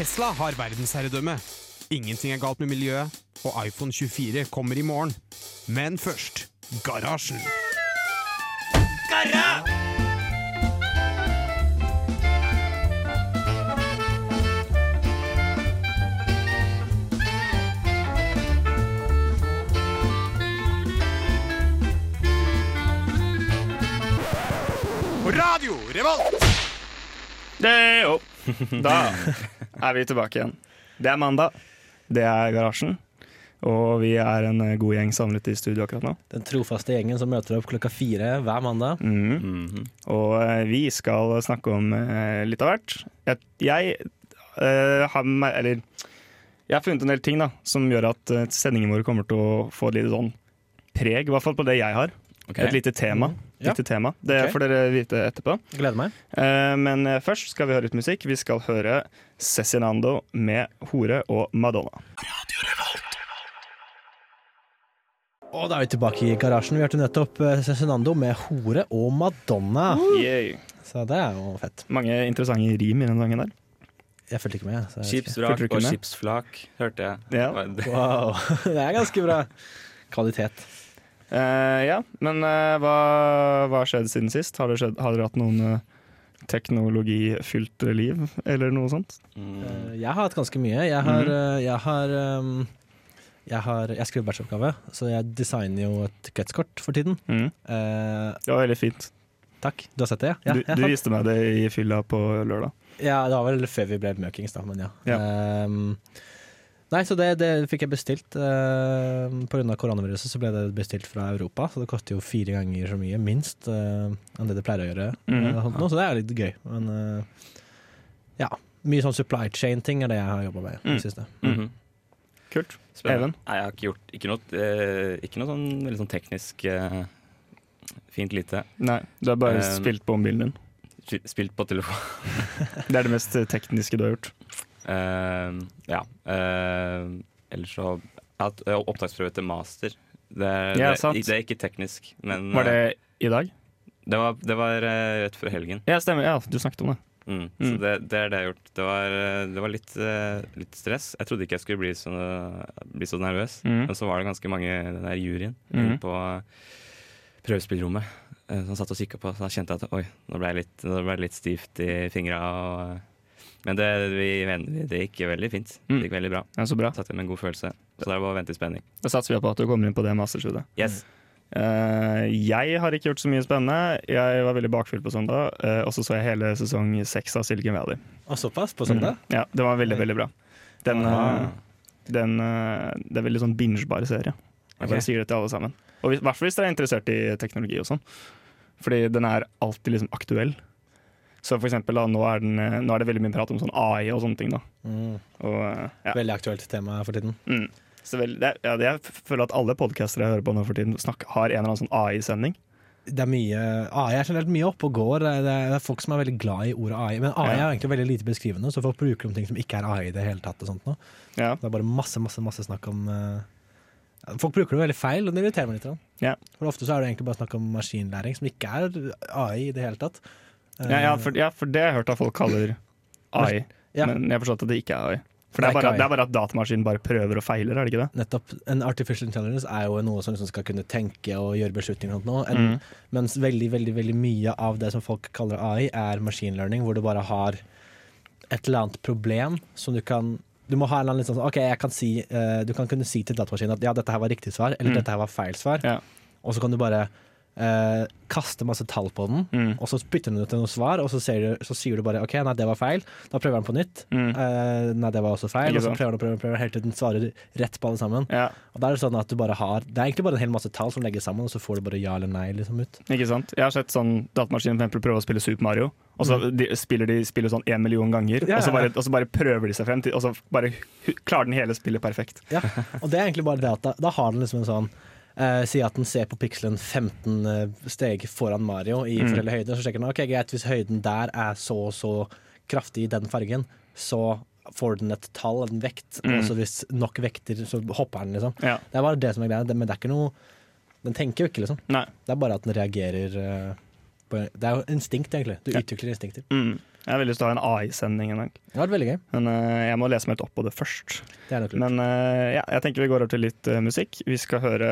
Tesla har verdensherredømme. Ingenting er galt med miljøet, og iPhone 24 kommer i morgen. Men først Garasjen. Garra! radio Revolt! Det, jo. Da er vi tilbake igjen. Det er mandag. Det er Garasjen. Og vi er en eh, god gjeng samlet i studio akkurat nå. Den trofaste gjengen som møter opp klokka fire hver mandag. Mm. Mm -hmm. Og eh, vi skal snakke om eh, litt av hvert. Jeg, jeg uh, har Eller jeg har funnet en del ting da som gjør at sendingen vår kommer til å få et lite sånn preg, i hvert fall på det jeg har. Okay. Et lite tema. Ja. Lite tema. Det okay. får dere vite etterpå. Gleder meg. Eh, men eh, først skal vi høre litt musikk. Vi skal høre Cezinando med 'Hore' og 'Madonna'. Og da er vi tilbake i garasjen. Vi hørte nettopp eh, Cezinando med Hore og Madonna. Yay. Så det er jo fett. Mange interessante rim i den sangen der. Jeg fulgte ikke med. Så. Skipsvrak og skipsflak, hørte jeg. Ja. Wow, det er ganske bra kvalitet. Eh, ja, men uh, hva, hva har skjedd siden sist? Har skjedd, har dere hatt noen uh, teknologifylt liv, eller noe sånt? Mm. Jeg har hatt ganske mye. Jeg har, eh, jeg har um, jeg, har, jeg skriver bacheloroppgave, så jeg designer jo et kretskort for tiden. Mm. Det var veldig fint. takk. Du har sett det, ja? du du viste meg det i fylla på lørdag. Ja, det var vel før vi ble møkings, da, men ja. Ja. Ehm, nei, så det, det fikk jeg bestilt. Uh, på grunn av koronaviruset så ble det bestilt fra Europa, så det koster jo fire ganger så mye, minst, eh, enn det det pleier å gjøre. Mm. eh, nå, så det er litt gøy. Men eh, ja, mye sånn supply chain-ting er det jeg har jobba med i Mm. det siste. Mhm. Kult. Spennende. Even? Nei, jeg har ikke gjort ikke noe, eh, ikke noe sånn veldig sånn teknisk eh, fint lite. Nei, du har bare Eh, spilt på mobilen din. Spilt på telefon. Det er det mest eh, tekniske du har gjort. Eh, ja. Uh, ellers så Jeg har hatt eh, opptaksprøve til master. Det, Ja, det, det er ikke teknisk, men Var det eh, i dag? det var, det var eh, rett før helgen. Ja, stemmer. Ja, du snakket om det. Mm. Mm. Så det, det er det jeg har gjort. Det var, eh, det var litt, eh, litt stress. Jeg trodde ikke jeg skulle bli så, bli så nervøs. Mm. Men så var det ganske mange den der juryen inne på prøvespillrommet eh, som satt og kikka på. Så da kjente jeg at oi, nå ble jeg litt, ble litt stivt i fingra. Og, men det, vi, det gikk veldig fint. Mm. Det gikk veldig bra. Ja, så bra. Satt igjen med en god følelse. Så det er bare å vente i spenning. Da satser vi på at du kommer inn på det masterstudiet. Yes. Uh, jeg har ikke gjort så mye spennende. Jeg var veldig bakfylt på søndag, uh, og så så jeg hele sesong seks av Silicon Valley. Og såpass på søndag? Mm. Ja, det var veldig, veldig bra. Den, eh, den, det er veldig sånn bingebar serie. Jeg bare okay. sier det til alle sammen. Og hvis- i hvert fall hvis dere er interessert i teknologi og sånn. Fordi den er alltid liksom aktuell. Så for eksempel da, nå er, den, eh, nå er det veldig mye prat om sånn AI og sånne ting. da. Mm. Og, eh, ja. Veldig aktuelt tema for tiden. Mm. Så vel, det, ja, det, jeg føler at alle podcaster jeg hører på nå for tiden, snakker, har en eller annen sånn AI-sending. Det er mye AI er generelt mye oppe og går. Det er, det er folk som er veldig glad i ordet AI. Men AI Ja. er egentlig veldig lite beskrivende, så folk bruker om ting som ikke er AI i det hele tatt. og sånt nå. Ja. Det er bare masse, masse masse snakk om eh, Folk bruker det veldig feil, og det irriterer meg litt. Ja. For ofte så er det egentlig bare snakk om maskinlæring, som ikke er AI i det hele tatt. Ja, ja, for, ja, for det har jeg hørt at folk kaller AI, Ja. men jeg har forstått at det ikke er AI. For Det er bare, det er bare at datamaskinen bare prøver og feiler, er det ikke det? Nettopp. En artificial intelligence er jo noe som liksom skal kunne tenke og gjøre beslutninger og. En, Mm. Mens veldig, veldig, veldig mye av det som folk kaller AI, er machine learning, hvor du bare har et eller annet problem som du kan Du må ha en eller annen litt sånn OK, jeg kan si uh, Du kan kunne si til datamaskinen at ja, dette her var riktig svar, eller Mm. dette her var feil svar. Ja. Og så kan du bare eh, kaster masse tall på den, Mm. og så spytter den ut noe svar, og så, ser du, så sier du bare OK, nei, det var feil. Da prøver den på nytt. Mm. Uh, nei, det var også feil. Og så prøver den og prøver, prøver helt til den svarer rett på alle sammen. Ja, Og da er Det sånn at du bare har Det er egentlig bare en hel masse tall som legges sammen, og så får du bare ja eller nei liksom ut. ikke sant? Jeg har sett sånn datamaskinen for eksempel prøve å spille Super Mario, og så de, spiller de spiller sånn en million ganger, Mm. Ja, og, så bare, og så bare prøver de seg frem, til, og så bare klarer den hele spillet perfekt. Ja, og det er egentlig bare det at da, da har den liksom en sånn eh, Si at den ser på pikselen 15 eh, steg foran Mario i Mm. forskjellige høyder, så sjekker den ok, greit, hvis høyden der er så og så kraftig i den fargen, så får den et tall, en vekt, Mm. og så hvis nok vekter, så hopper den, liksom. Ja. Det er bare det som er greia, men det er ikke noe Den tenker jo ikke, liksom. Nei. Det er bare at den reagerer uh, på Det er jo instinkt, egentlig. Du Ja. utvikler instinkter. Mm. Jeg har veldig lyst til å ha en AI-sending en dag. Det har vært veldig gøy. Men uh, jeg må lese meg litt opp på det først. Det er nok lurt. Men uh, ja, jeg tenker vi går over til litt uh, musikk. Vi skal høre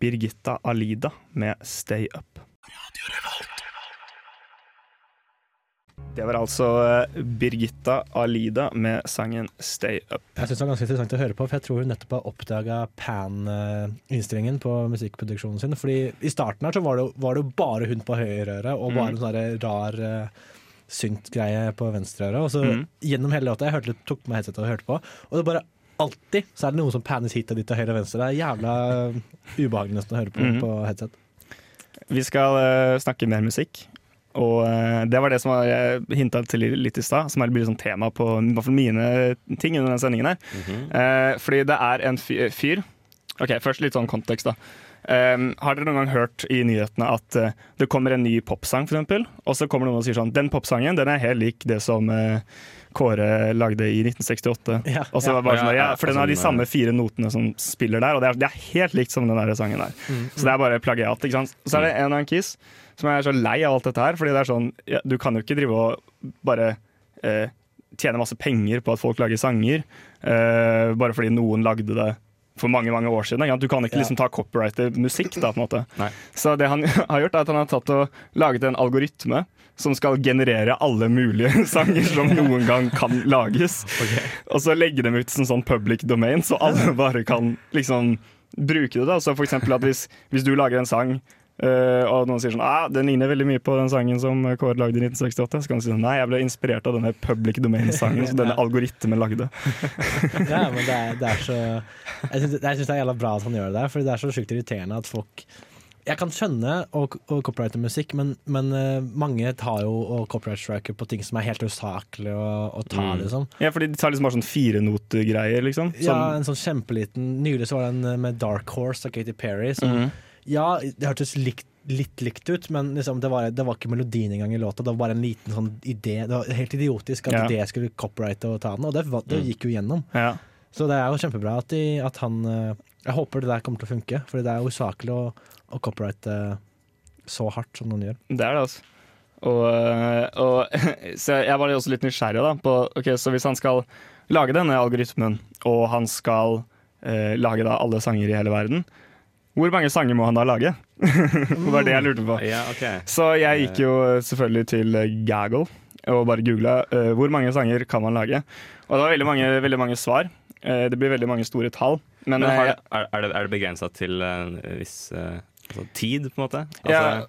Birgitta Alida med 'Stay Up'. Det var altså Birgitta Alida med sangen 'Stay Up'. Jeg syns det var ganske interessant å høre på, for jeg tror hun nettopp har oppdaga pan-innstillingen på musikkproduksjonen sin. Fordi i starten her så var det, var det jo bare hun på høyre øre, og bare Mm. en sånn rar synt-greie på venstre øre. Og så Mm. gjennom hele låta, jeg hørte, litt- tok meg headsetet og hørte på, og det bare alltid så er det noen som pannes hit og dit til høyre og venstre. Det er jævla uh, ubehagelig nesten å høre på mm. på headset. Vi skal uh, snakke mer musikk. Og eh, det var det som var- jeg hinta til litt i stad, som er blitt sånn tema på i hvert fall mine ting under den sendingen her. Mhm. Eh, fordi det er en fyr Ok, først litt sånn kontekst, da. Um, har dere noen gang hørt i nyhetene at uh, det kommer en ny popsang, for eksempel, og så kommer noen og sier sånn Den popsangen den er helt lik det som uh, Kåre lagde i 1968. Ja, Og så ja. var det bare sånn, ja, ja, For den har de samme fire notene som spiller der, og det er, det er helt likt som den der sangen der. Mm. Så det er bare plagiat. ikke sant? Så er det en av en kiss som er så lei av alt dette her, fordi det er sånn ja, Du kan jo ikke drive og bare eh, tjene masse penger på at folk lager sanger, eh, bare fordi noen lagde det for mange mange år siden. ikke? Du kan ikke liksom ta copyrighted musikk. da, på en måte. Nei. Så det han har gjort, er at han har tatt og laget en algoritme som skal generere alle mulige sanger som noen gang kan lages. Og så legge dem ut som sånn public domain, så alle bare kan liksom bruke det. da. Så for eksempel at hvis, hvis du lager en sang, eh, og noen sier sånn ah, den ligner veldig mye på den sangen som Kåre lagde i 1968, så kan du si sånn nei, jeg ble inspirert av denne public domain-sangen som denne algoritmen lagde. Ja, men det er, det er så Jeg syns det er jævla bra at han gjør det der, for det er så sjukt irriterende at folk Jeg kan skjønne å, copyrighte musikk, men, men uh, mange tar jo Å copyright-striker på ting som er helt usaklig å, å ta, Mm. liksom. Ja, fordi de tar liksom bare sånn firenotegreier, liksom. Ja, Sånn, en sånn kjempeliten Nylig så var det en eh, med Dark Horse av Katy Perry. Som, Mhm. Ja, det hørtes likt, litt likt ut, men liksom, det, var, det var ikke melodien engang i låta. Det var bare en liten sånn idé. Det var helt idiotisk at Ja. det skulle copyrighte og ta den, og det, det Mm. gikk jo gjennom. ja. Så det er jo kjempebra at, de, at han eh, Jeg håper det der kommer til å funke, for det er usaklig å, å copyrighte så hardt som noen gjør. Det er det, altså. Og, øh, og så jeg var også litt nysgjerrig da, på ok, Så hvis han skal lage denne algoritmen, og han skal eh, lage da alle sanger i hele verden, hvor mange sanger må han da lage? det var det jeg lurte på. Yeah, okay. Så jeg gikk jo selvfølgelig til eh, Gaggle og bare googla uh, hvor mange sanger kan man lage. Og det var veldig mange, veldig mange svar. Uh, det blir veldig mange store tall. Men, Men har, eh, er, er det, er det begrensa til en viss eh, altså, tid, på en måte? Ja, Altså,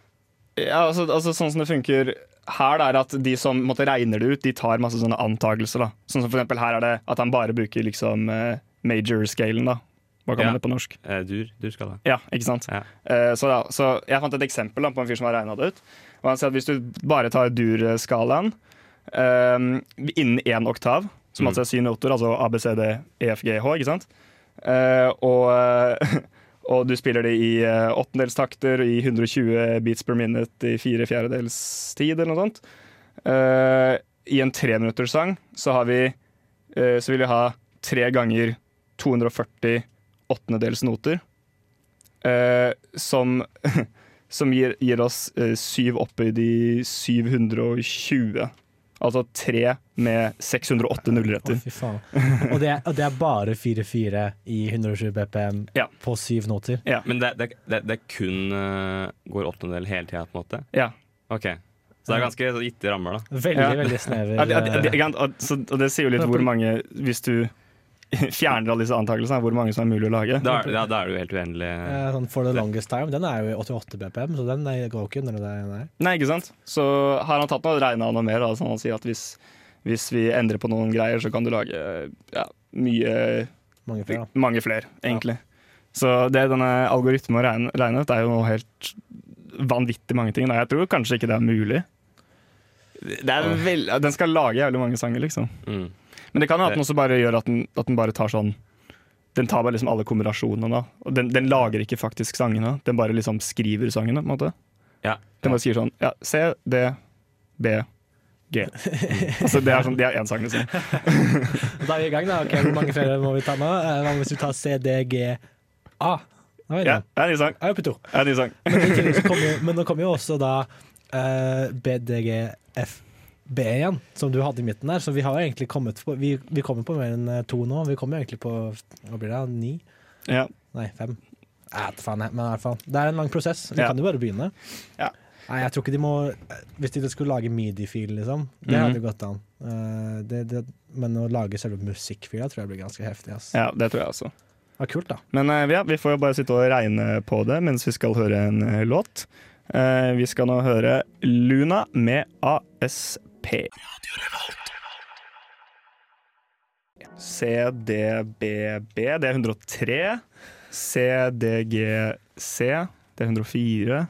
ja altså, altså Sånn som det funker her, er at de som måtte regner det ut, de tar masse sånne antakelser. da Sånn som for eksempel her er det at han bare bruker liksom eh, major-scalen. da Hva kan Ja. man det på norsk? eh, dur, durskala. Ja, ikke sant? Ja. Eh, så, ja, så jeg fant et eksempel da, på en fyr som har regna det ut. Og han sier at Hvis du bare tar dur-skalaen eh, innen én oktav, som Mm. altså er syv noter, altså ABCD, EFGH, H, ikke sant? Eh, og, og du spiller det i åttendelstakter i 120 beats per minute i fire fjerdedels tid, eller noe sånt. Eh, I en treminutterssang så har vi Så vil vi ha tre ganger 240 åttendedels noter. eh, som som gir, gir oss eh, syv oppe i de 720. Altså tre med 608 Å, nullretter. fy faen. Og det, er, og det er bare 4-4 i 120 BPM Ja. på syv noter. Men det, det, det, det kun uh, går åttendel hele tida, på en måte? Ja. Ok. Så det er ganske gitte rammer, da. Veldig, Ja. veldig snever. Ja, det, det, det, eh, og det sier jo litt hvor mange Hvis du fjerner alle disse antakelsene, hvor mange som er mulig å lage. Da, er- ja, da er jo helt uendelig. eh, sånn For the longest time, den er jo i 88 BPM, så den er- går ikke under det nei. Nei, ikke sant? Så har han tatt noe og regna noe mer. Da, sånn han sier at hvis, hvis vi endrer på noen greier, så kan du lage ja, mye Mange flere. Mange flere, egentlig. Så det denne algoritmen regner, regnet, ut, er jo noe helt vanvittig mange ting. Da. Jeg tror kanskje ikke det er mulig. Det er vel, den skal lage jævlig mange sanger, liksom. Mm. Men det kan jo at den også bare gjør at den, at den bare tar sånn Den tar bare liksom alle kombinasjonene. Og den, den lager ikke faktisk sangene. Den bare liksom skriver sangene. på en måte Ja. Den bare skriver sånn ja, C, D, B, G. altså Det er sånn, det er én sang, liksom. Da er vi i gang, da. Ok, Hvor mange flere må vi ta nå? Eh, Hva hvis vi tar C, D, G, A? Ja, det er en ny sang. Jeg er to. Er en ny sang. Men nå kommer jo også da uh, B, D, G, F, B igjen, som du hadde i midten der. Så vi har egentlig kommet på Vi, vi kommer på mer enn eh, to nå. Vi kommer egentlig på hva blir det, ni? Ja. Nei, fem. Nei, faen, men i hvert fall. Det er en lang prosess. Vi Ja. kan jo bare begynne. Ja. Nei, jeg tror ikke de må Hvis de skulle lage midi-fil, liksom, det Mhm. hadde gått an. Eh, det, det, men å lage selve musikkfila tror jeg blir ganske heftig. Ass. ja, det tror jeg også. Ja, kult, da. Men eh, ja, vi får jo bare sitte og regne på det mens vi skal høre en eh, låt. Eh, vi skal nå høre Luna med ASP. CDBB, det er 103. CDGC, det er 104.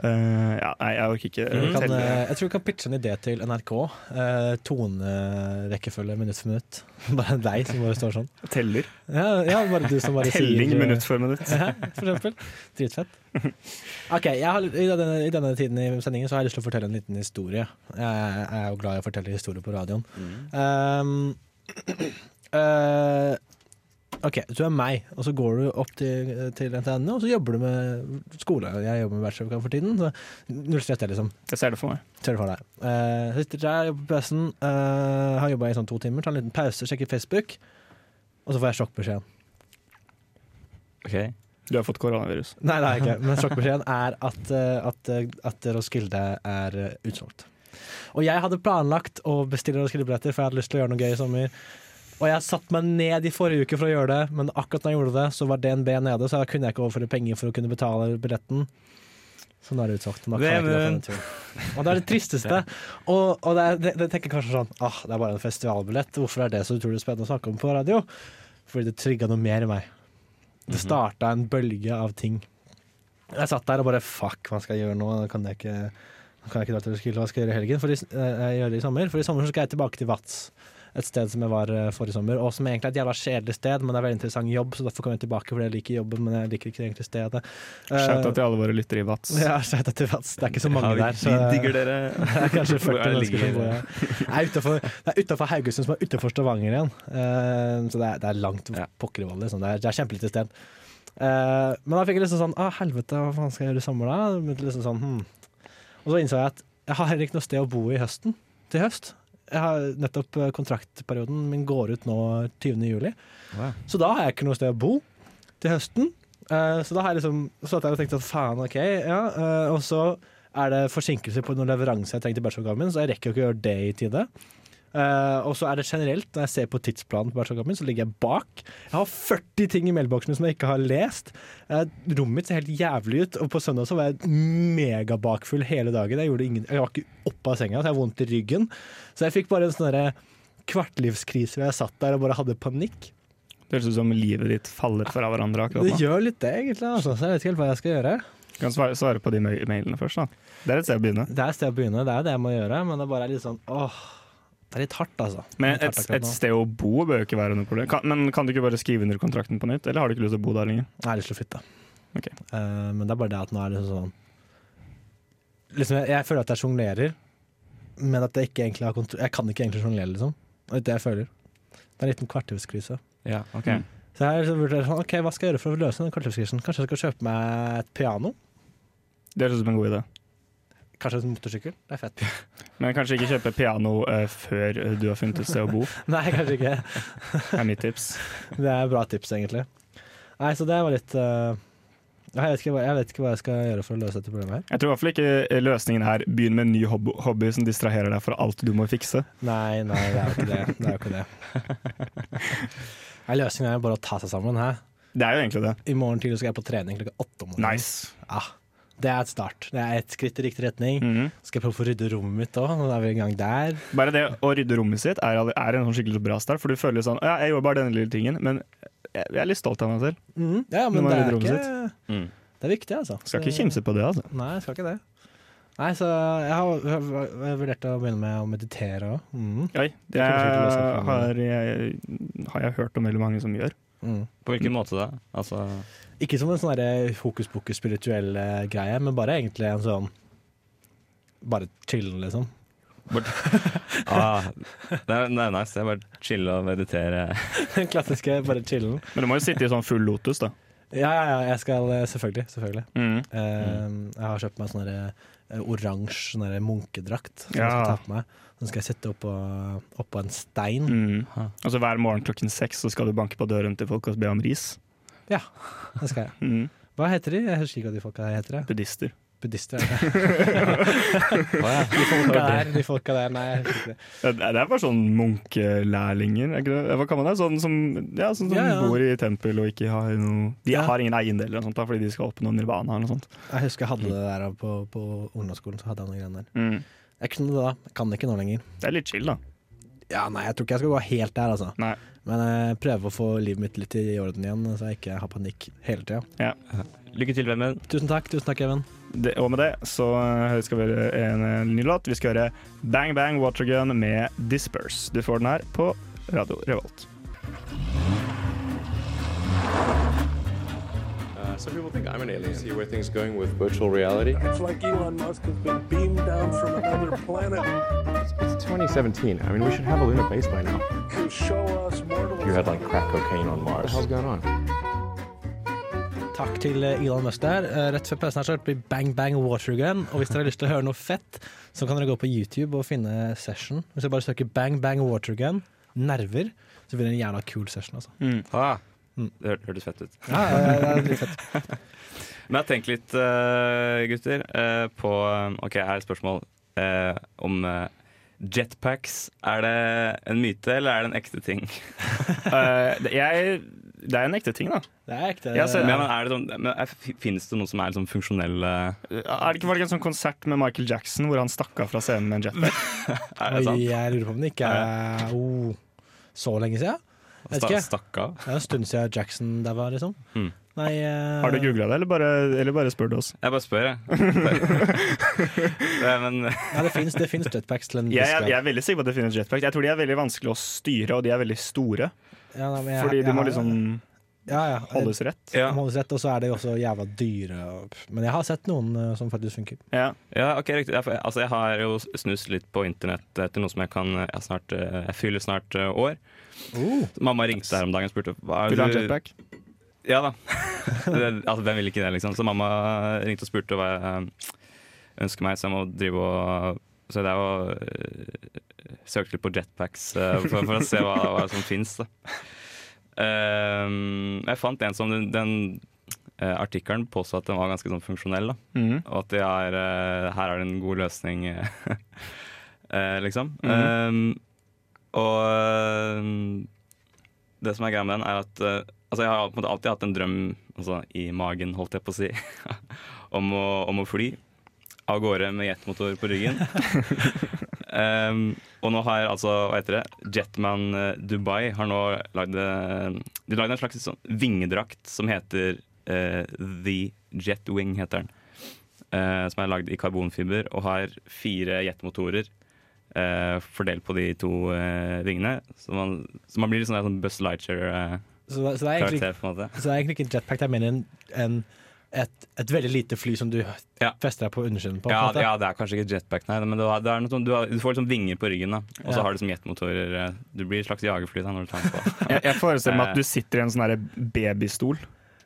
Eh, ja, nei, jeg orker ikke mm. kan, eh, jeg tror vi kan pitche en idé til NRK. Uh, Tonerekkefølge minutt for minutt. Bare deg som bare står sånn. Teller. Ja, ja bare du som bare Telling sier eh, minutt for minutt. Ja, for eksempel. Dritfett. Ok, jeg har, i, denne, I denne tiden i sendingen så har jeg lyst til å fortelle en liten historie. Jeg, jeg er jo glad i å fortelle historier på radioen. Um, eh, ok, du er meg, og så går du opp til, til NTNU, og så jobber du med skole. Jeg jobber med bacheloroppgave for tiden. Så null stress, det, liksom. Jeg ser det for meg. Ser det for deg. Uh, sitter der, jobber på pausen, uh, har jobba i sånn to timer, tar en liten pause, sjekker Facebook, og så får jeg sjokkbeskjeden. Ok. Du har fått koronavirus. Nei, det har jeg ikke. Men sjokkbeskjeden er at, eh, at, eh, at Roskilde er eh, utsolgt. Og jeg hadde planlagt å bestille Roskilde-billetter, for jeg hadde lyst til å gjøre noe gøy i sommer. Og jeg satte meg ned i forrige uke for å gjøre det, men akkurat når jeg gjorde det, så var DNB nede, så da kunne jeg ikke overføre penger for å kunne betale billetten. Så nå er det utsagt. Og det er det tristeste. Og, og det, er, det, det tenker kanskje sånn ah, det er bare en festivalbillett. Hvorfor er det så utrolig spennende å snakke om på radio? Fordi det trigga noe mer i meg. Det Mhm. starta en bølge av ting. Jeg satt der og bare fuck, hva skal jeg gjøre nå? Kan jeg ikke, kan jeg ikke dra til Roskilde, hva skal jeg gjøre i helgen? For i, eh, jeg gjør det i sommer. For i sommer så skal jeg tilbake til Vats. Et sted som jeg var eh, forrige sommer, og som egentlig er et jævla kjedelig sted, men det er veldig interessant jobb, så derfor kommer jeg tilbake fordi jeg liker jobben, men jeg liker ikke egentlig stedet. Eh, til alle våre lyttere i Vats. ja, shout out til Vats. Det er ikke så mange Ja, der. Så vi digger dere. det er kanskje 40 Hvor er det mennesker som bor her. Det er utafor Haugesund, som er utafor Stavanger igjen. Eh, så det er, det er langt Ja. pokker i vold. Liksom. Det er, det er kjempelite sted. Men da fikk jeg liksom sånn Å, helvete, hva faen skal jeg gjøre i sommer, da? Liksom sånn, hm. Og så innså jeg at jeg har heller ikke noe sted å bo i høsten. Til høst. Jeg har nettopp eh, Kontraktperioden min går ut nå 20. juli. Wow. Så da har jeg ikke noe sted å bo til høsten. Uh, så da har jeg liksom Så at jeg og tenkt at faen, OK, ja. Uh, og så er det forsinkelser på noen leveranser jeg trenger til bacheloroppgaven min, så jeg rekker jo ikke å gjøre det i tide. Eh, og så er det generelt, når jeg ser på tidsplanen på min, så ligger jeg bak. Jeg har 40 ting i mailboksen som jeg ikke har lest. Uh, rommet mitt ser helt jævlig ut, og på søndag så var jeg megabakfull hele dagen. Jeg, ingen, jeg var ikke oppe av senga, så jeg har vondt i ryggen. Så jeg fikk bare en sånn kvartlivskrise hvor jeg satt der og bare hadde panikk. Det høres ut som livet ditt faller fra hverandre akkurat Det gjør litt det, egentlig. Altså. Så jeg vet ikke helt hva jeg skal gjøre. Du kan svare, svare på de mailene først, da. Det er et sted å begynne. Det er et sted å begynne, det er det jeg må gjøre, men det er bare litt sånn åh. Det er litt hardt, altså. Men et, et sted å bo bør jo ikke være noe problem. Kan, men kan du ikke bare skrive under kontrakten på nytt, eller har du ikke lyst til å bo der lenger? Jeg har lyst til å flytte. Okay. Uh, men det er bare det at nå er det sånn liksom, jeg, jeg føler at jeg sjonglerer, men at jeg ikke egentlig har kontroll Jeg kan ikke egentlig sjonglere, liksom. Det er det jeg føler. Det er en liten kvartlivskrise. Ja, okay. Mm. Så jeg har vurdert sånn, ok, hva skal jeg gjøre for å løse den kvartlivskrisen? Kanskje jeg skal kjøpe meg et piano? Det høres ut som en god idé. Kanskje en motorsykkel? Det er fett. Men kanskje ikke kjøpe piano uh, før du har funnet et sted å bo, Nei, kanskje ikke. det er mitt tips. Det er bra tips, egentlig. Nei, så det var litt uh, jeg, vet ikke, jeg vet ikke hva jeg skal gjøre for å løse dette problemet her. Jeg tror i hvert fall ikke eh, løsningen er begynn med en ny hobby, hobby som distraherer deg fra alt du må fikse. Nei, nei, det er jo ikke det. Det er jo ikke det. Nei, løsningen er jo bare å ta seg sammen. Hæ? Det er jo egentlig det. I morgen tidlig skal jeg på trening klokka åtte om morgenen. Nice. Ja, det er et start. Det er et skritt i riktig retning. Mhm. Skal jeg prøve å få rydde rommet mitt òg? Nå er vi i gang der. Bare det å rydde rommet sitt er, er en sånn skikkelig bra start, for du føler sånn Ja, jeg gjorde bare denne lille tingen, men jeg, jeg er litt stolt av meg selv. Mhm. Ja, men det er, ikke, Mm. det er viktig, altså. Skal ikke kimse på det, altså. Nei, skal ikke det. Nei, så jeg har, jeg har vurdert å begynne med å meditere òg. Mm. Oi, det har jeg, har jeg hørt om veldig mange som gjør. Mm. På hvilken måte da? Altså Ikke som en sånn hokus pokus spirituell eh, greie, men bare egentlig en sånn Bare chillen, liksom. ah, det, er, det er nice. Det er bare chille og meditere. Den klassiske bare chillen. Men du må jo sitte i sånn full lotus, da. Ja, ja, ja, jeg skal eh, selvfølgelig. selvfølgelig. Mm. Eh, jeg har kjøpt meg sånn eh, oransje sånn munkedrakt som jeg skal ta på meg. Den skal jeg sette oppå, opp en stein. Mm. Og så hver morgen klokken seks så skal du banke på døren til folk og be om ris. Det skal jeg. Mm. Hva heter de? Jeg husker ikke hva de folka der heter. jeg. Buddhister. Buddhister. er det. De folka der, de folka der. Nei, jeg husker ikke det. Ja, Det er bare sånn munkelærlinger, er ikke det? Hva kan man det? Sånn som, ja, sånn som Ja, ja. bor i tempel og ikke har noe De Ja. har ingen eiendeler eller sånt da, fordi de skal oppnå nirvana eller noe sånt. Jeg husker jeg hadde det der på, på ungdomsskolen. Så hadde jeg noen greier der. Mm. Jeg kunne det da, jeg kan det ikke nå lenger. Det er litt chill, da. Ja, nei, Jeg tror ikke jeg skal gå helt der, altså. Nei. Men jeg prøver å få livet mitt litt i orden igjen, så jeg ikke har panikk hele tida. Lykke til, vennen. Tusen takk, tusen takk, Even. Det, og med det så eh, skal vi høre en, eh, ny låt. Vi skal høre Bang Bang Watergun med Disperse. Du får den her på Radio Revolt. Some people think I'm an alien. See where things going with virtual reality. It's like Elon Musk has been beamed down from another planet It's 2017. I mean, we should have a lunar base by now. You show us mortals. You had like crack cocaine on Mars. What the hell's going on? Takk til eh, Elon Musk der. Eh, Rett før pausen her så hørte vi Bang Bang Watergun. Og hvis dere har lyst til å høre noe fett, så kan dere gå på YouTube og finne session. Hvis dere bare søker Bang Bang Watergun, nerver, så blir det en jævla kul session, altså. Ah, Mm. Det hørtes fett ut. Ja, ja, ja, det er litt fett. Men jeg har tenkt litt, eh, gutter, eh, på OK, her er et spørsmål eh, om jetpacks. Er det en myte, eller er det en ekte ting? Eh, det, jeg, det er en ekte ting, da. Det er ekte. Ja, så- Men, er det sånn, men er, Finnes det noe som er sånn funksjonelle Er det ikke, var det en sånn konsert med Michael Jackson hvor han stakk av fra scenen med en jetpack? Er det sant? Oi, jeg lurer på om det ikke er oh, så lenge siden. Jeg vet ikke. stakk av? Det er en stund siden Jackson der var, liksom. Mm. Nei uh... Har du googla det, eller bare, eller bare spør du oss? Jeg bare spør, jeg. Nei, men Ja, det fins jetpacks til en viss grad. jeg er veldig sikker på at det finnes jetpacks. Jeg tror de er veldig vanskelig å styre, og de er veldig store. Ja, nei, men jeg- Fordi de du må liksom ja, ja. holdes rett. ja. Holdes rett, og så er de også jævla dyre. Men jeg har sett noen uh, som faktisk funker. Ja. Ja, ok, riktig. Jeg, altså, jeg har jo snust litt på internett etter noe som jeg kan Jeg, snart, eh, jeg fyller snart uh, år. Mamma ringte her om dagen og spurte hva er Vil du ha en jetpack? Ja da. altså, hvem vil ikke det, liksom? Så mamma ringte og spurte hva jeg eh, ønsker meg, så jeg må drive og Så det er jo uh, søke litt på jetpacks eh, for, for å se hva, hva som fins, da. Ehm, jeg fant en som den, den uh, artikkelen påstod at den var ganske sånn funksjonell. Mhm. og at er, uh, her er det en god løsning, eh, eh, liksom. Mm. Um, og eh, det som er greia med den, er at eh, Altså, jeg har på en måte alltid hatt en drøm altså, i magen, holdt jeg på å si, om, å, om å fly av gårde med jetmotor på ryggen. um, og nå har altså, hva heter det, Jetman eh, Dubai har nå lagd De lagde en slags sånn vingedrakt som heter uh, The Jetwing, heter den. Uh, som er lagd i karbonfiber og har fire jetmotorer fordelt på de to eh, vingene. Så man, så man blir litt sånn, sånn Buzz Lightyear-karakter, Så, det- så, det er egentlig, så det er egentlig ikke en jetpack, det er mer en, en, et, et veldig lite fly som du Ja. fester deg på undersiden på. på en Ja, måte. ja, det er kanskje ikke jetpack, nei, men det er, det er noe sånn, du, har, du får liksom vinger på ryggen, da. og så Ja. har du som jetmotorer. eh, Du blir et slags jagerfly da, når du tar den på. Jeg, jeg forestiller meg at du sitter i en sånn babystol,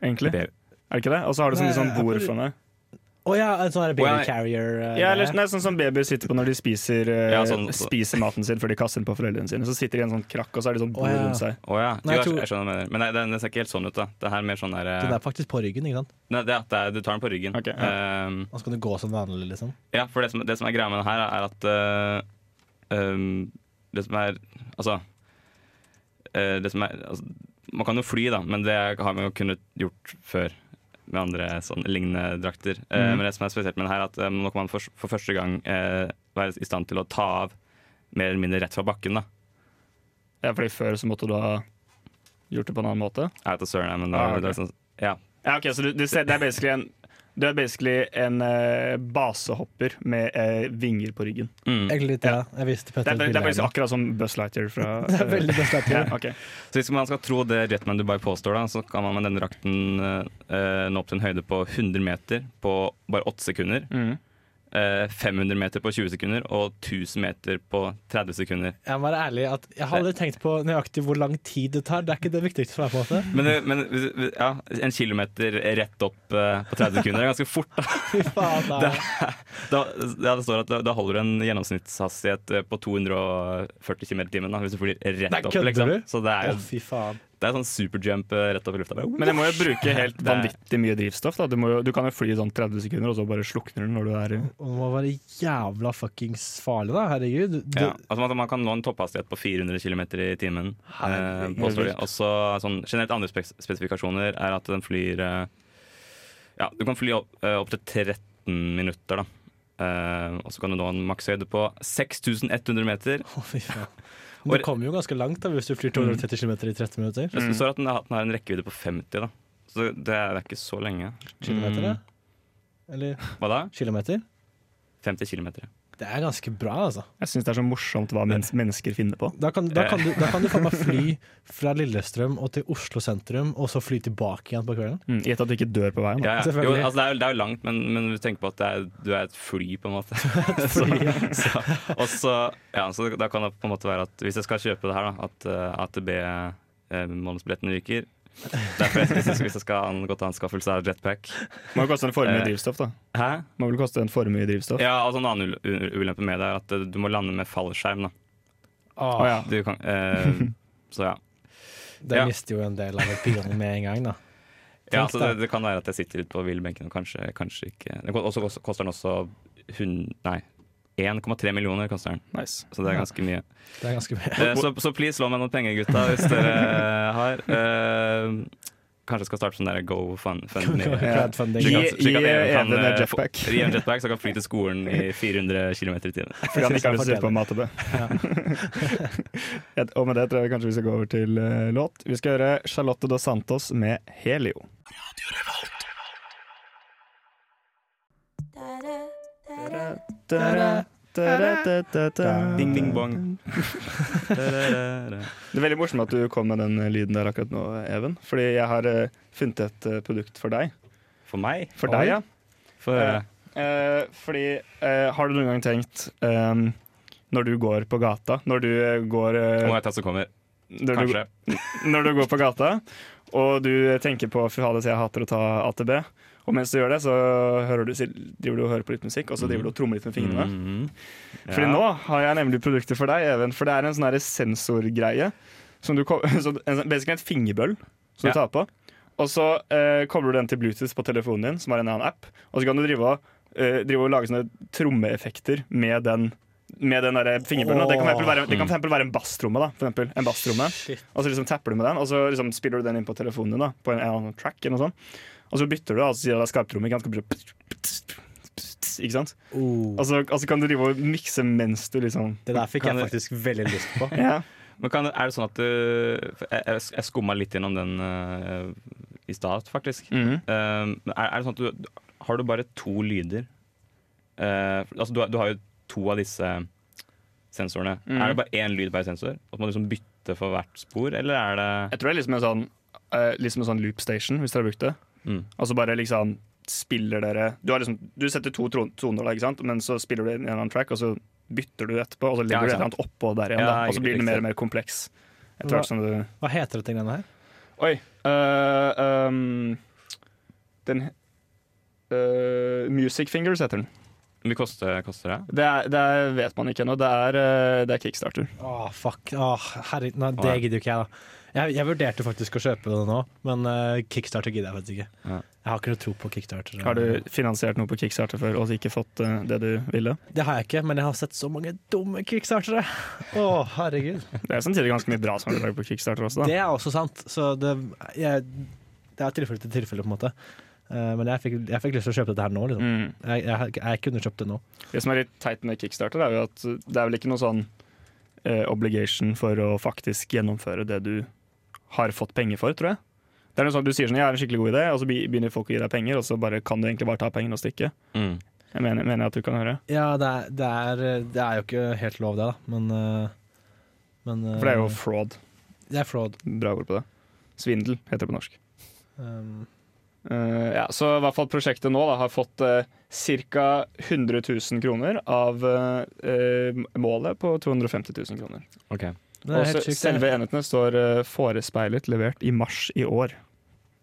egentlig. Baby. Er det ikke det? Og så har du sånn, Nei, sånn bord for meg. Å ja, en sånn baby carrier. Uh, Ja, eller, nei, sånn som babyer sitter på når de spiser, uh, Ja, sånn- spiser maten sin før de kaster den på foreldrene sine. Så sitter de i en sånn krakk, og så er de sånn bord oh, ja. rundt seg. Oh, ja. Nei, jeg tror- jeg skjønner hva du mener. Men nei, den, den ser ikke helt sånn ut, da. Det er mer sånn der uh... det er faktisk på ryggen, ikke sant? nei, det, er det er, Du tar den på ryggen. Okay, ja. Ehm, Og så kan du gå som vanlig, liksom. Ja, for det som, det som er greia med den her, er at øhm, Det som er Altså, det som er, altså Man kan jo fly, da, men det har vi jo kunnet gjort før med andre sånn lignende drakter. Eh, Mhm. men det som er spesielt med den her, er at øh, nå kan man for, for første gang eh, være i stand til å ta av mer eller mindre rett fra bakken. da Ja, fordi før så måtte du ha gjort det på en annen måte. Jeg vet da søren, men da, Ah, okay. det er sånn, ja. Ja, ok, Så du, du ser, det er basically en du er basically en eh, basehopper med eh, vinger på ryggen. Mm. Egentlig litt, ja. Jeg visste Det er, det er faktisk akkurat som Buzz Lighter fra Det er veldig best at ja, ok. Så hvis man skal tro det Jetman Dubai påstår, da, så kan man med denne drakten eh, nå opp til en høyde på 100 meter på bare 8 sekunder. Mm. Eh, 500 meter på 20 sekunder og 1000 meter på 30 sekunder. Jeg må være ærlig at jeg har aldri tenkt på nøyaktig hvor lang tid det tar. Det er ikke det viktigste for meg. på en måte Men, men hvis- hvis- ja, en kilometer rett opp eh, på 30 sekunder er ganske fort. da. Faen, det Det, da, det står at da, da holder du en gjennomsnittshastighet eh, på 240 km i timen hvis du flyr rett Nei, opp. Liksom. Så det er Å, jo fy faen. Det er sånn superjump eh, rett opp i lufta. Men det må jo bruke helt vanvittig mye drivstoff. Da. Du, må jo, du kan jo fly i sånn 30 sekunder, og så bare slukner den når du er Og det må være jævla fuckings farlig, da. Herregud. Du, Ja, altså man, kan nå en topphastighet på 400 km i timen. Eh, Herregud. Og så sånn, generelt andre spes spesifikasjoner er at den flyr eh, Ja, du kan fly opp, eh, opp til 13 minutter, da. Eh, og så kan du nå en makshøyde på 6100 meter. Å, fy faen. Du kommer jo ganske langt da hvis du flyr 230 km i 30 minutter. Det står at den har, den har en rekkevidde på 50, da. Så det er, det er ikke så lenge. Kilometer, ja? Eller Hva da? kilometer? 50 km. Det er ganske bra, altså. Jeg syns det er så morsomt hva mennesker finner på. Da kan, da kan, du, da kan du faen meg fly fra Lillestrøm og til Oslo sentrum, og så fly tilbake igjen på kvelden. Mm, Gjett at du ikke dør på veien. Da. Ja, ja. Jo, altså det, er, jo- det er jo langt, men, men du tenker på at det er, du er et fly, på en måte. så, så, og så, ja, så da kan det på en måte være at hvis jeg skal kjøpe det her, da, at uh, AtB-månedsbillettene ryker Derfor jeg, jeg, hvis jeg skal ha en godt anskaffelse er jetpack Må jo koste en formue i drivstoff, da. Hæ? Må vel koste en formue drivstoff. Ja, altså En annen ulempe med det er at uh, du må lande med fallskjerm. da Åh, Å ja. du kan, eh, Så ja. Det Ja. mister jo en del av appealen med en gang, da. ja altså, det, det kan være at jeg sitter ute på villbenken og kanskje, kanskje ikke Og så koster den også 100, Nei, 1,3 millioner koster den. Nice. Så det er ganske mye. Det er ganske mye. Eh, Så, så please lån meg noen penger, gutta, hvis dere har. Uh, kanskje skal starte sånn der GoFundMe. Gi, Even en eh, jetpack. Gi en jetpack, så jeg kan fly til skolen i 400 km i timen. Fordi han ikke har fått kjøpe på MATB. Ja, og med det tror jeg kanskje vi skal gå over til uh, låt. Vi skal høre Charlotte Dos Santos med 'Helio'. Ding, ding, bong. Det er veldig morsomt at du kom med den lyden der akkurat nå, Even. Fordi jeg har eh, funnet et eh, produkt for deg. For meg? For deg, ja. For, uh, uh, fordi uh, Har du noen gang tenkt um, når du går på gata Når du eh, går uh, Må jeg ta som kommer. når, du, når du går på gata og du tenker på Fy fader, jeg hater å ta AtB. Og mens du gjør det, så hører du, driver du og hører på litt musikk, og så driver du og trommer litt med fingrene. Fordi Ja. nå har jeg nemlig produkter for deg, Even. For det er en sånn sensorgreie. Som du, så en, sånn- basically en fingerbøll som Ja. du tar på. Og så eh, kobler du den til Bluetooth på telefonen din, som er en annen app. Og så kan du drive og, eh, drive og lage sånne trommeeffekter med den med den der fingerbøllen. Det kan for være, det kan for være en basstromme. da, for eksempel, en basstromme. Og så liksom tapper du med den, og så liksom spiller du den inn på telefonen din. da, På en, en eller annen track eller noe sånt. Og så bytter du, da, og så sier du det er skarptromme. Ikke sant? Ikke sant? Oh, Og så, og så kan du drive og mikse mens du liksom det der fikk jeg faktisk faktisk veldig lyst på. ja. Men kan, er det sånn at du Jeg, jeg, jeg skumma litt gjennom den uh, i stad, faktisk. Mm -hmm. uh, er, er det sånn at du Har du bare to lyder? Uh, altså du, du har jo to av disse sensorene. Mm. Er det bare én lyd per sensor? At man liksom bytter for hvert spor, eller er det Jeg tror det er liksom en sånn, liksom en sånn loop station, hvis dere har brukt det. mm. Altså bare liksom spiller dere Du, har liksom, du setter to toner, da, ikke sant? men så spiller du en eller annen track, og så bytter du etterpå, og så Ja, du et eller annet oppå der igjen. Ja, da, og så blir det mer og mer kompleks. Hva, du Hva heter dette greiene her? Oi. uh, um, den uh, Music Fingers heter den. Hvor mye koster, koster det? Det, er, det er, vet man ikke ennå. Det, eh, det er kickstarter. Åh, fuck. Åh, herre, nei, det gidder jo ikke jeg, da. Jeg, jeg vurderte faktisk å kjøpe det nå, men uh, Kickstarter gidder jeg faktisk ikke. Ja. Jeg har ikke noe tro på Kickstarter. Har du finansiert noe på kickstarter før og ikke fått uh, det du ville? Det har jeg ikke, men jeg har sett så mange dumme kickstartere. Å, herregud. Det er samtidig ganske mye bra som er laget på kickstarter også, da. Det er også sant. Så det, jeg, det er tilfelle til tilfelle, på en måte. Eh, men jeg fikk, jeg fikk lyst til å kjøpe dette her nå. Liksom. Mm. Jeg, jeg, jeg kunne kjøpt det nå. Det som er litt teit med kickstarter, er jo at det er vel ikke noe sånn eh, obligation for å faktisk gjennomføre det du har fått penger for, tror jeg. Det er noe sånn at Du sier sånn, jeg har en skikkelig god idé, og så begynner folk å gi deg penger, og så bare kan du egentlig bare ta pengene og stikke. Mm. Jeg mener, mener jeg at du kan høre. Ja, det er, det, er, det er jo ikke helt lov, det, da. Men, eh, men eh, For det er jo fraud. Det er fraud. Bra ord på det. Svindel heter det på norsk. Um, Eh, ja, så i hvert fall prosjektet nå da, har fått uh, ca. 100 000 kroner av uh, målet på 250 000 kroner. Okay. Og selve enhetene står eh, forespeilet levert i mars i år.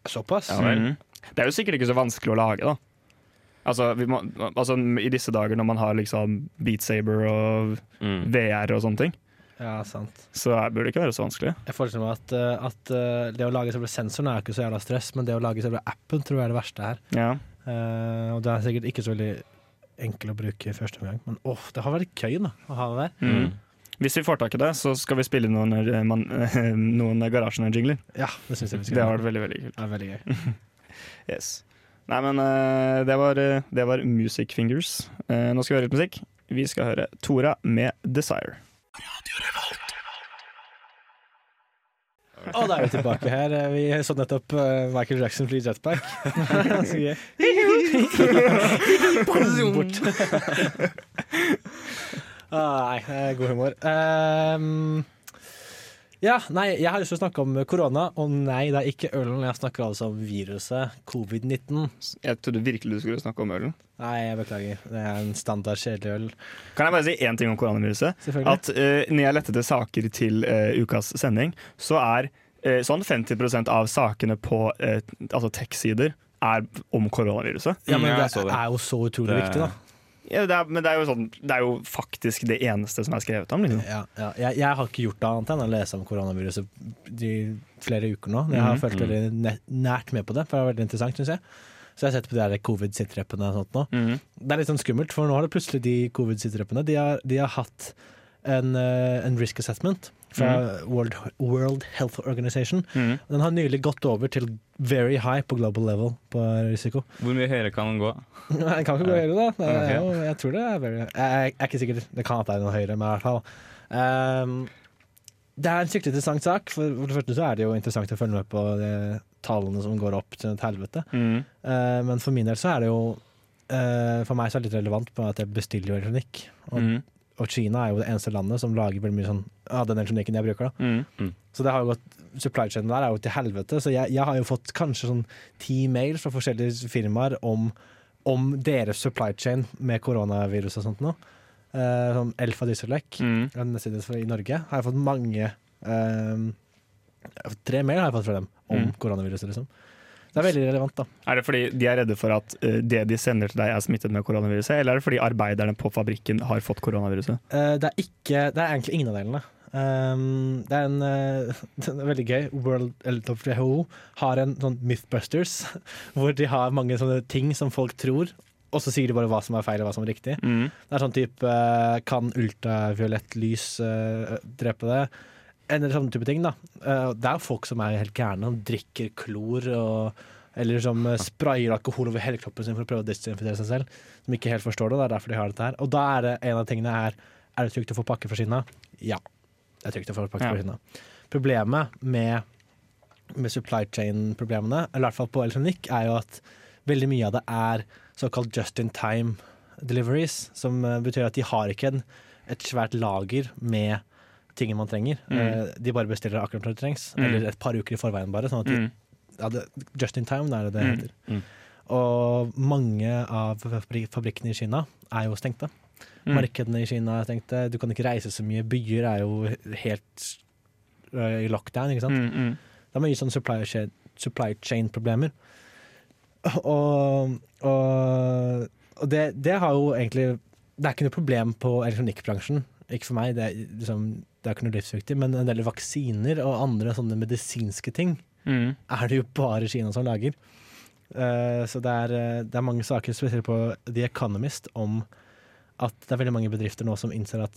Såpass? Mhm. Det er jo sikkert ikke så vanskelig å lage, da. Altså, vi må, altså I disse dager når man har liksom Beat Saber og Mm. VR og sånne ting, Ja, sant. så det burde ikke være så vanskelig. Jeg forestiller meg at, eh, at eh, det å lage selve sensoren er ikke så jævla stress, men det å lage selve appen tror jeg er det verste her. Ja. Uh, og det er sikkert ikke så veldig enkel å bruke i første omgang, men åh, det har vært gøy da, å ha det der. Mm. Hvis vi får tak i det, så skal vi spille noen, man, noen Garasjen-jingler. Ja, det syns jeg vi skal Det har vært veldig veldig kult. Det er veldig gøy. Yes. Nei, men det var, det var Music Fingers. Eh, nå skal vi høre litt musikk. Vi skal høre Tora med 'Desire'. Og da er vi tilbake her. Eh, Vi så nettopp eh, Michael Jackson fly jetpack. så gøy. Bort. ah, nei, god humor. Ehm, ja, nei, jeg har lyst til å snakke om korona, og nei, det er ikke ølen. Jeg snakker altså om viruset covid-19. Jeg trodde virkelig du skulle snakke om ølen. Nei, jeg beklager. Det er en standard kjedelig øl. Kan jeg bare si én ting om koronaviruset? Selvfølgelig. At uh, når jeg lette etter saker til uh, ukas sending, så er uh, sånn 50% av sakene på altså tech-sider er om koronaviruset. ja, men Mm, det det. er jo så utrolig Det- viktig, da. Ja, det er, men det er, jo sånn, det er jo faktisk det eneste som er skrevet om. Liksom. Ja, ja. Jeg, jeg har ikke gjort annet enn å lese om koronaviruset de flere uker nå. Jeg har Mhm. følt veldig nært med på det, for det har vært interessant, syns jeg. Så jeg har sett på de der covid-sitreppene og sånt nå. Mhm. Det er litt sånn skummelt, for nå har det plutselig de covid-sitreppene De, har- de har hatt en, eh, en risk assessment fra World, World Health Organization. Mhm. Den har nylig gått over til very high på global level på risiko. Hvor mye høyere kan den gå? den kan ikke gå høyere, da. Okay. jo, jeg tror det er very Jeg er, ikke sikker. Det kan at det er noe høyere, men i hvert fall. Um, det er en skikkelig interessant sak. For, for det første så er det jo interessant å følge med på de tallene som går opp til et helvete. Mm. Uh, men for min del så er det jo uh, For meg så er det litt relevant på at jeg bestiller jo elektronikk. Og, Mhm. Og Kina er jo det eneste landet som lager veldig mye sånn Ja, den elektronikken jeg bruker, da. Mhm. Så det har jo gått Supply chain der er jo til helvete. Så jeg, jeg har jo fått kanskje sånn ti mail fra forskjellige firmaer om, om deres supply chain med koronavirus og sånt nå. Uh, som Elfa Diesellek, mm. en nettside i Norge, har jeg fått mange uh, Tre mail har jeg fått fra dem om Mm. koronaviruset, liksom. Det er veldig relevant, da. Er det fordi de er redde for at eh, det de sender til deg er smittet med koronaviruset, eller er det fordi arbeiderne på fabrikken har fått koronaviruset? Eh, det er ikke Det er egentlig ingen av delene. Um, det er en uh, veldig gøy. World WHO har en sånn Mythbusters, hvor de har mange sånne ting som folk tror, og så sier de bare hva som er feil og hva som er riktig. Mm. Det er sånn type Kan ultraviolett lys uh, drepe det? Eller sånne type ting, da. Eh, det er jo folk som er helt gærne, som drikker klor og eller som eh, sprayer alkohol over hele kroppen sin for å prøve å desinfisere seg selv. Som ikke helt forstår det. Det er derfor de har dette her. Og da er det en av tingene er Er det trygt å få pakke for Kina? Ja. Det er trygt å få pakke Ja. for Kina. Problemet med, med supply chain-problemene, eller i hvert fall på elektronikk, er jo at veldig mye av det er såkalt just in time deliveries, som eh, betyr at de har ikke en, et svært lager med tingene man trenger. Mm. Eh, De bare bestiller akkurat når det trengs, Mm. eller et par uker i forveien bare. Sånn at de, Mhm. ja, det, just in time er det det Mm. heter. Mm. Og mange av fabrikkene i Kina er jo stengte. Markedene i Kina er stengte. Du kan ikke reise så mye. Byer er jo helt øh, i lockdown, ikke sant. Det er mye sånn supply chain, supply chain-problemer. Og, og, og det, det har jo egentlig Det er ikke noe problem på elektronikkbransjen. Ikke for meg, det er, liksom, det er ikke noe livsviktig, men en del vaksiner og andre sånne medisinske ting mm. er det jo bare Kina som lager. Uh, så det er, eh, det er mange saker, spesielt på The Economist, om at det er veldig mange bedrifter nå som innser at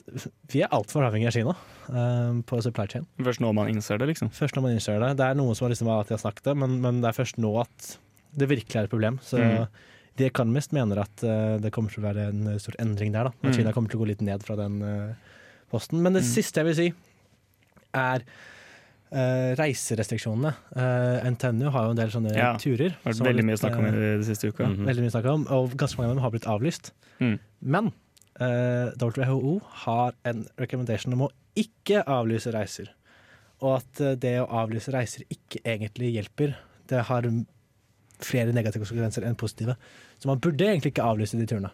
vi er altfor avhengig av Kina eh, på supply chain. Først nå man innser det, liksom. Først når man innser det. Det er noen som har liksom alltid har snakket det, men, men det er først nå at det virkelig er et problem. Så Mm. The Economist mener at eh, det kommer til å være en stor endring der. da. At Mm. Kina kommer til å gå litt ned fra den eh, posten. Men det Mm. siste jeg vil si, er Uh, reiserestriksjonene. Uh, NTNU har jo en del sånne Ja, turer. Det har vært veldig mye snakk om eh, i det siste uka. Mhm. veldig mye snakk om, og ganske mange av dem har blitt avlyst. Mm. Men uh, WHO har en recommendation om å ikke avlyse reiser. Og at eh, det å avlyse reiser ikke egentlig hjelper. Det har flere negative konsekvenser enn positive. Så man burde egentlig ikke avlyse de turene.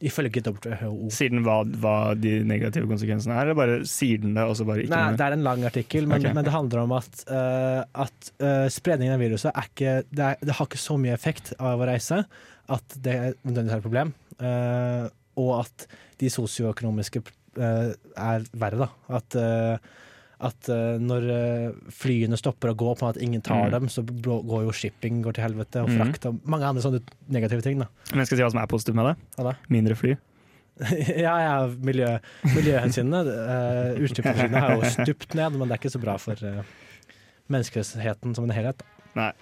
Ifølge WHO. Sier den hva, hva de negative konsekvensene er, eller bare sier den det, og så bare ikke Nei, det er en lang artikkel, men, okay. men det handler om at, uh, at uh, spredningen av viruset er ikke det, er, det har ikke så mye effekt av å reise at det nødvendigvis er et problem. Uh, og at de sosioøkonomiske er verre, da. At, at eh, når eh, flyene stopper å gå, på at ingen tar Mm. dem, så går jo shipping går til helvete, og Mhm. frakt og mange andre sånne negative ting. da. Men jeg skal si hva som er positivt med det. Ja? Mindre fly. ja, ja, miljø, miljøhensynene. Uh, Utslippene har jo stupt ned, men det er ikke så bra for uh, menneskeheten som en helhet. da.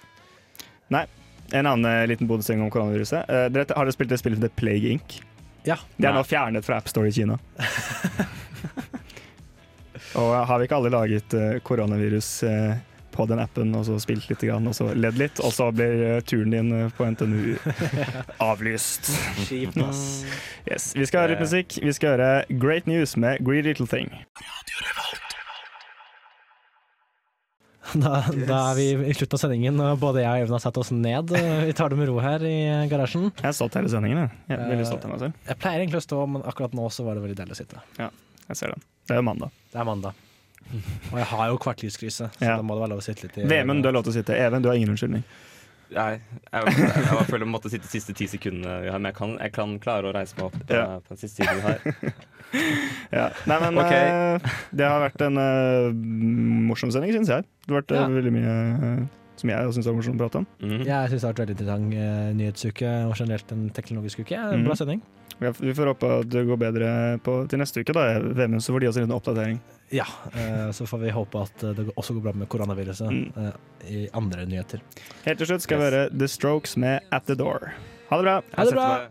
En annen eh, liten bonusting om koronaviruset. Uh, dere, har dere spilt det spillet The Plague Inc? Ja. Det er nå fjernet fra AppStore i Kina. og har vi ikke alle laget eh, koronavirus eh, på den appen, og så spilt litt, og så ledd litt, og så blir eh, turen din på NTNU avlyst. Kjipt, ass. Yes. Vi skal høre litt musikk. Vi skal høre Great News med Greedy Little Thing. Da, da er vi i slutten av sendingen, og både jeg og Even har satt oss ned. Vi tar det med ro her i garasjen. Jeg har stått hele sendingen. Jeg. Jeg er veldig stolt av meg selv. Jeg pleier egentlig å stå, men akkurat nå så var det veldig deilig å sitte. Ja, Jeg ser den. Det er mandag. Det er mandag. Og jeg har jo kvartlivskrise, så Ja. da må det være lov å sitte litt i Vemund, du har lov til å sitte. Even, du har ingen unnskyldning. Nei, jeg, jeg, jeg føler jeg måtte sitte de siste ti sekundene vi har, men jeg kan, jeg kan klare å reise meg opp Ja. eh, på den siste tiden vi har. Ja. Nei, men Ok. eh, det har vært en uh, morsom sending, syns jeg. Det har vært Ja. veldig mye eh, som jeg syns er morsomt å prate om. Mm. Jeg syns det har vært veldig interessant uh, nyhetsuke og generelt en teknologisk uke. Ja, Mhm. Bra sending. Ja, Vi får håpe at det går bedre på, til neste uke. da Vemund, så får de oss en liten oppdatering. Ja, uh, så får vi håpe at det også går bra med koronaviruset Mm. uh, i andre nyheter. Helt til slutt skal vi Yes. høre The Strokes med At The Door. Ha det bra! Ha det bra!